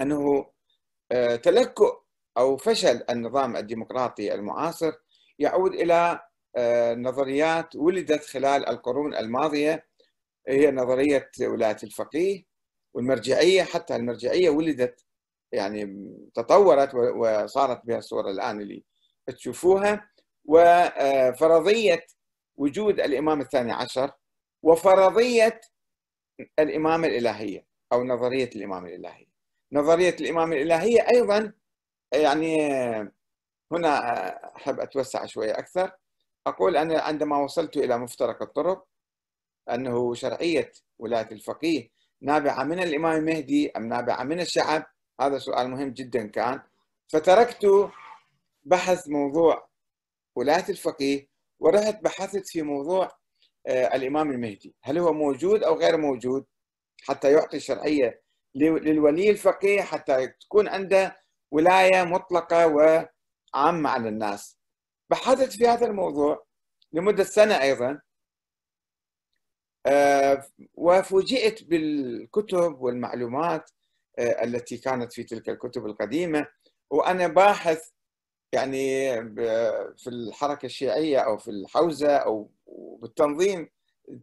أنه آه، تلكؤ أو فشل النظام الديمقراطي المعاصر يعود إلى آه، نظريات ولدت خلال القرون الماضية. هي نظرية ولاية الفقيه والمرجعية حتى المرجعية ولدت يعني تطورت وصارت بها الصورة الآن اللي تشوفوها. وفرضية وجود الإمام الثاني عشر وفرضية الإمامة الإلهية أو نظرية الإمامة الإلهية. نظرية الإمامة الإلهية أيضا يعني هنا أحب أتوسع شوية أكثر. أقول أنا عندما وصلت إلى مفترق الطرق أنه شرعية ولاية الفقيه نابعة من الإمام المهدي أم نابعة من الشعب؟ هذا سؤال مهم جدا كان. فتركت بحث موضوع ولاية الفقيه ورحت بحثت في موضوع آه، الإمام المهدي. هل هو موجود أو غير موجود؟ حتى يعطي شرعية للولي الفقيه حتى تكون عنده ولاية مطلقة وعامة على الناس. بحثت في هذا الموضوع لمدة سنة أيضا آه، وفوجئت بالكتب والمعلومات آه، التي كانت في تلك الكتب القديمة. وأنا باحث يعني في الحركة الشيعية أو في الحوزة أو بالتنظيم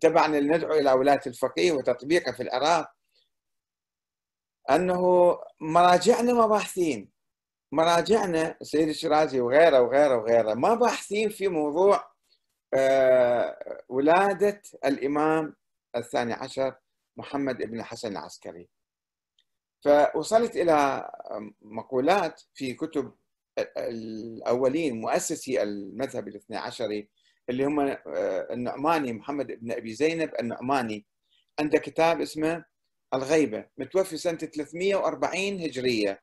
تبعنا ندعو إلى ولاية الفقيه وتطبيقه في العراق. أنه مراجعنا ما باحثين. مراجعنا السيد الشرازي وغيره وغيره وغيره ما باحثين في موضوع آه، ولادة الإمام الثاني عشر محمد بن الحسن العسكري. فوصلت إلى مقولات في كتب الأولين مؤسسي المذهب الاثني عشري اللي هم آه، النعماني محمد بن أبي زينب النعماني. عنده كتاب اسمه الغيبة متوفي سنة 340 هجرية.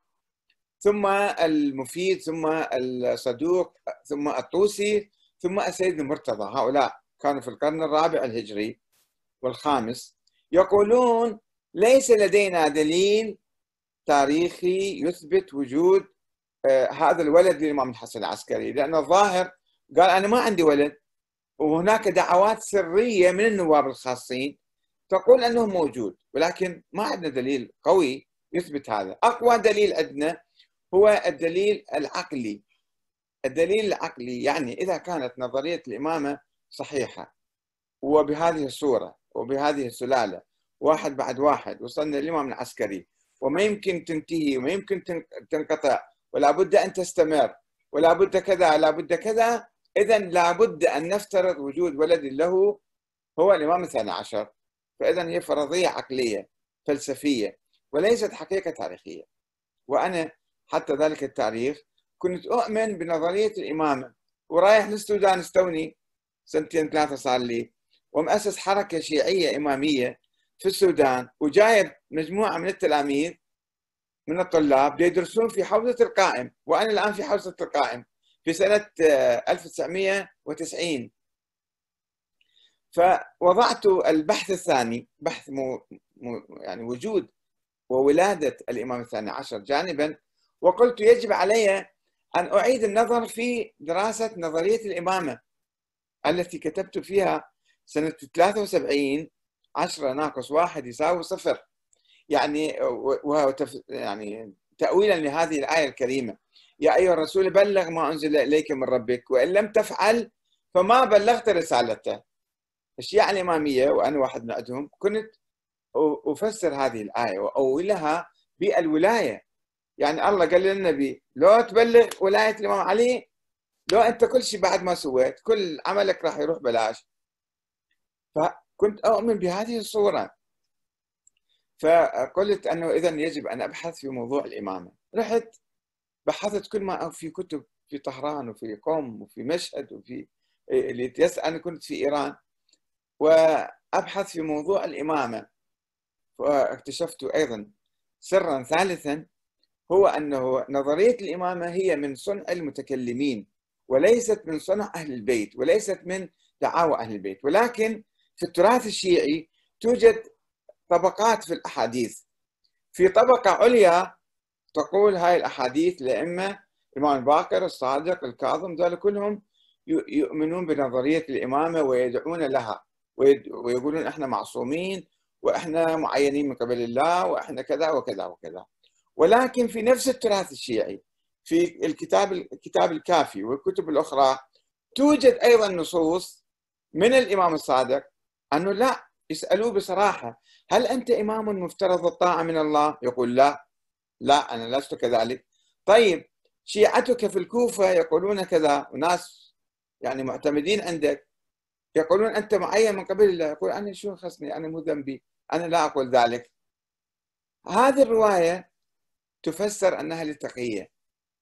ثم المفيد ثم الصدوق ثم الطوسي ثم السيد المرتضى. هؤلاء كانوا في القرن الرابع الهجري والخامس. يقولون ليس لدينا دليل تاريخي يثبت وجود آه، هذا الولد للإمام الحسن العسكري. لأن الظاهر قال أنا ما عندي ولد. وهناك دعوات سرية من النواب الخاصين تقول أنه موجود ولكن ما عندنا دليل قوي يثبت هذا. أقوى دليل عندنا هو الدليل العقلي. الدليل العقلي يعني إذا كانت نظرية الإمامة صحيحة وبهذه الصورة وبهذه السلالة واحد بعد واحد وصلنا للإمام العسكري وما يمكن تنتهي وما يمكن تنقطع ولا بد أن تستمر ولا بد كذا لا بد كذا إذا لا بد أن نفترض وجود ولد له هو الإمام الثاني عشر. فإذا هي فرضية عقلية فلسفية وليست حقيقة تاريخية. وأنا حتى ذلك التاريخ كنت أؤمن بنظرية الإمامة ورايح للسودان استوني سنتين ثلاثة صار لي. ومؤسس حركة شيعية إمامية في السودان. وجايب مجموعة من التلاميذ من الطلاب يدرسون في حوزة القائم. وأنا الآن في حوزة القائم في سنة 1990 فوضعت البحث الثاني بحث مو يعني وجود وولادة الإمام الثاني عشر جانبا وقلت يجب علي أن أعيد النظر في دراسة نظرية الإمامة التي كتبت فيها سنة 73 10 ناقص واحد يساوي صفر. يعني وهو يعني تأويلا لهذه الآية الكريمة. يا أيها الرسول بلغ ما أنزل إليك من ربك وإن لم تفعل فما بلغت رسالته. الشيعة الإمامية وأنا واحد من عندهم كنت أفسر هذه الآية وأولها بالولاية. يعني الله قال للنبي لو تبلغ ولاية الإمام علي لو أنت كل شيء بعد ما سويت كل عملك راح يروح بلاش. فكنت أؤمن بهذه الصورة. فقلت أنه إذا يجب أن أبحث في موضوع الإمامة. رحت بحثت كل ما في كتب في طهران وفي قم وفي مشهد وفي اللي أنا كنت في إيران. وأبحث في موضوع الإمامة. فاكتشفت أيضا سرا ثالثا هو أنه نظرية الإمامة هي من صنع المتكلمين وليست من صنع أهل البيت وليست من دعاوى أهل البيت. ولكن في التراث الشيعي توجد طبقات في الأحاديث. في طبقة عليا تقول هاي الأحاديث لأما الإمام الباقر الصادق الكاظم ذلك كلهم يؤمنون بنظرية الإمامة ويدعون لها. ويقولون إحنا معصومين وإحنا معينين من قبل الله وإحنا كذا وكذا وكذا. ولكن في نفس التراث الشيعي في الكتاب الكتاب الكافي والكتب الأخرى توجد أيضا نصوص من الإمام الصادق أنه لا يسألوه بصراحة هل أنت إمام مفترض الطاعة من الله؟ يقول لا. لا أنا لست كذلك. طيب شيعتك في الكوفة يقولون كذا وناس يعني معتمدين عندك. يقولون أنت معين من قبل الله يقول أنا شو خصني؟ أنا مو ذنبي. أنا لا أقول ذلك. هذه الرواية تفسر أنها للتقية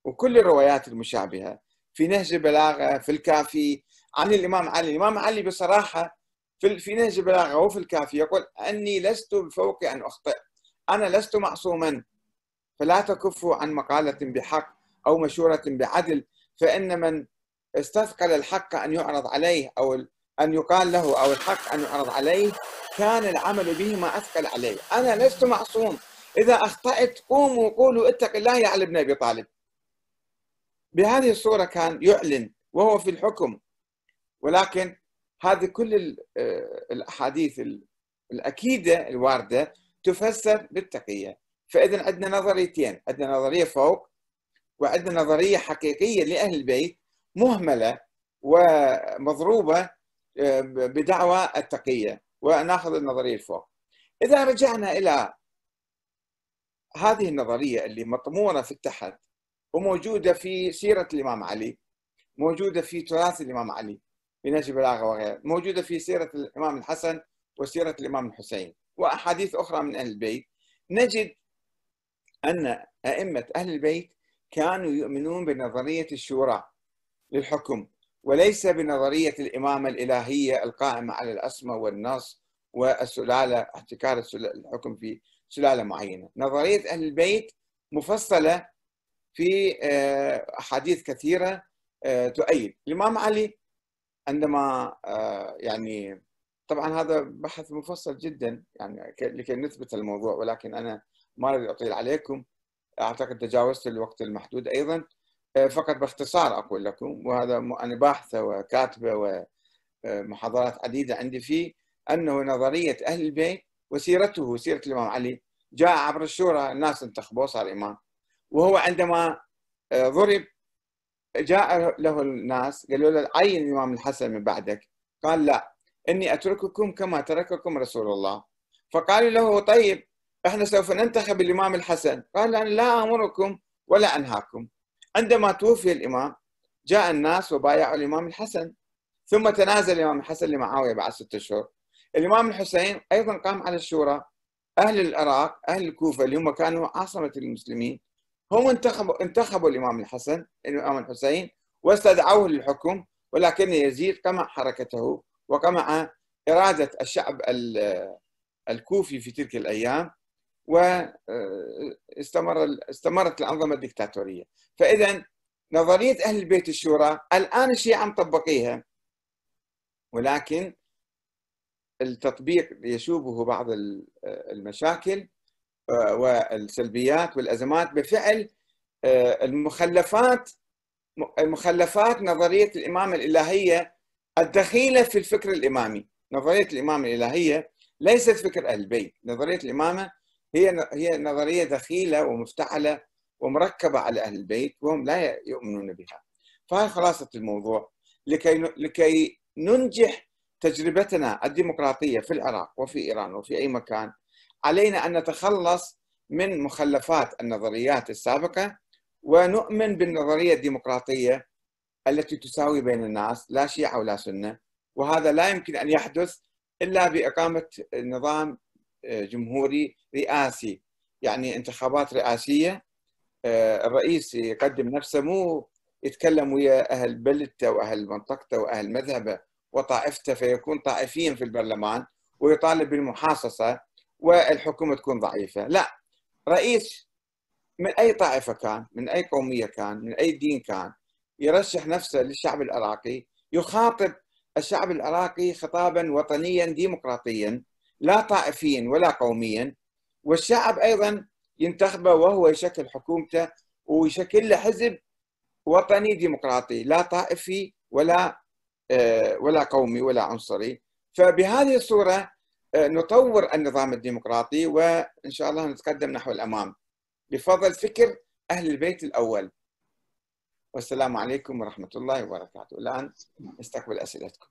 وكل الروايات المشابهة في نهج البلاغة في الكافي عن الإمام علي، الإمام علي بصراحة في في نهج البلاغة وفي الكافي يقول أني لست بفوق أن أخطئ، أنا لست معصوما. فلا تكفوا عن مقالة بحق أو مشورة بعدل فإن من استثقل الحق أن يعرض عليه أو أن يقال له أو الحق أن يعرض عليه كان العمل به ما أثقل عليه، أنا لست معصوم، إذا أخطأت قوموا وقولوا اتق الله يا علي بن أبي طالب. بهذه الصورة كان يعلن وهو في الحكم. ولكن هذه كل آه، الأحاديث الأكيدة الواردة تفسر بالتقية. فإذا عندنا نظريتين. عندنا نظرية فوق وعندنا نظرية حقيقية لأهل البيت مهملة ومضروبة بدعوى التقية وناخذ النظرية الفوق. إذا رجعنا إلى هذه النظرية اللي مطمورة في التحت وموجودة في سيرة الإمام علي موجودة في تراث الإمام علي في نهج البلاغة وغيره موجودة في سيرة الإمام الحسن وسيرة الإمام الحسين وأحاديث أخرى من أهل البيت. نجد أن أئمة أهل البيت كانوا يؤمنون بنظرية الشورى للحكم. وليس بنظرية الإمامة الإلهية القائمة على الأسمى والنص والسلالة احتكار الحكم في سلالة معينة. نظرية أهل البيت مفصلة في آه، أحاديث كثيرة آه، تؤيد. الإمام علي عندما آه، يعني طبعا هذا بحث مفصل جدا يعني لكي نثبت الموضوع ولكن أنا ما أريد أطيل عليكم. أعتقد تجاوزت الوقت المحدود أيضا. فقط باختصار أقول لكم وهذا أنا باحثة وكاتبة ومحاضرات عديدة عندي فيه أنه نظرية أهل البيت وسيرته سيرة الإمام علي جاء عبر الشورى الناس انتخبوه صار إمام. وهو عندما آه، ضرب جاء له الناس قالوا له عين الإمام الحسن من بعدك؟ قال لا إني أترككم كما ترككم رسول الله. فقالوا له طيب إحنا سوف ننتخب الإمام الحسن. قال أنا لا أمركم ولا أنهاكم. عندما توفي الإمام جاء الناس وبايعوا الإمام الحسن. ثم تنازل الإمام الحسن لمعاوية بعد ستة أشهر الإمام الحسين أيضا قام على الشورى. أهل العراق أهل الكوفة اللي هم كانوا عاصمة المسلمين هم انتخبوا انتخبوا الإمام الحسن الإمام الحسين واستدعوه للحكم. ولكن يزيد قمع حركته وقمع إرادة الشعب الكوفي في تلك الأيام. واستمر استمرت الأنظمة الدكتاتورية. فإذا نظرية أهل البيت الشورى الآن الشيعه مطبقيها ولكن التطبيق يشوبه بعض المشاكل والسلبيات والأزمات بفعل آه، المخلفات المخلفات نظرية الامامه الإلهية الدخيلة في الفكر الإمامي، نظرية الامامه الإلهية ليست فكر أهل البيت، نظرية الإمامة هي هي نظرية دخيله ومفتعلة ومركبة على أهل البيت وهم لا يؤمنون بها. فهي خلاصة الموضوع لكي لكي ننجح تجربتنا الديمقراطية في العراق وفي إيران وفي أي مكان علينا أن نتخلص من مخلفات النظريات السابقة ونؤمن بالنظرية الديمقراطية التي تساوي بين الناس لا شيعة ولا سنة وهذا لا يمكن أن يحدث إلا بإقامة نظام جمهوري رئاسي يعني انتخابات رئاسية آه، الرئيس يقدم نفسه مو يتكلم ويا أهل بلدته وأهل منطقته وأهل مذهبه وطائفته فيكون طائفيا في البرلمان ويطالب بالمحاصصة والحكومة تكون ضعيفة. لا رئيس من أي طائفة كان من أي قومية كان من أي دين كان يرشح نفسه للشعب العراقي يخاطب الشعب العراقي خطابا وطنيا ديمقراطيا. لا طائفيا ولا قوميا. والشعب أيضا ينتخبه وهو يشكل حكومته ويشكل له حزب وطني ديمقراطي لا طائفي ولا آه، ولا قومي ولا عنصري. فبهذه الصورة نطور النظام الديمقراطي وإن شاء الله نتقدم نحو الأمام. بفضل فكر أهل البيت الأول. والسلام عليكم ورحمة الله وبركاته. الآن نستقبل أسئلتكم.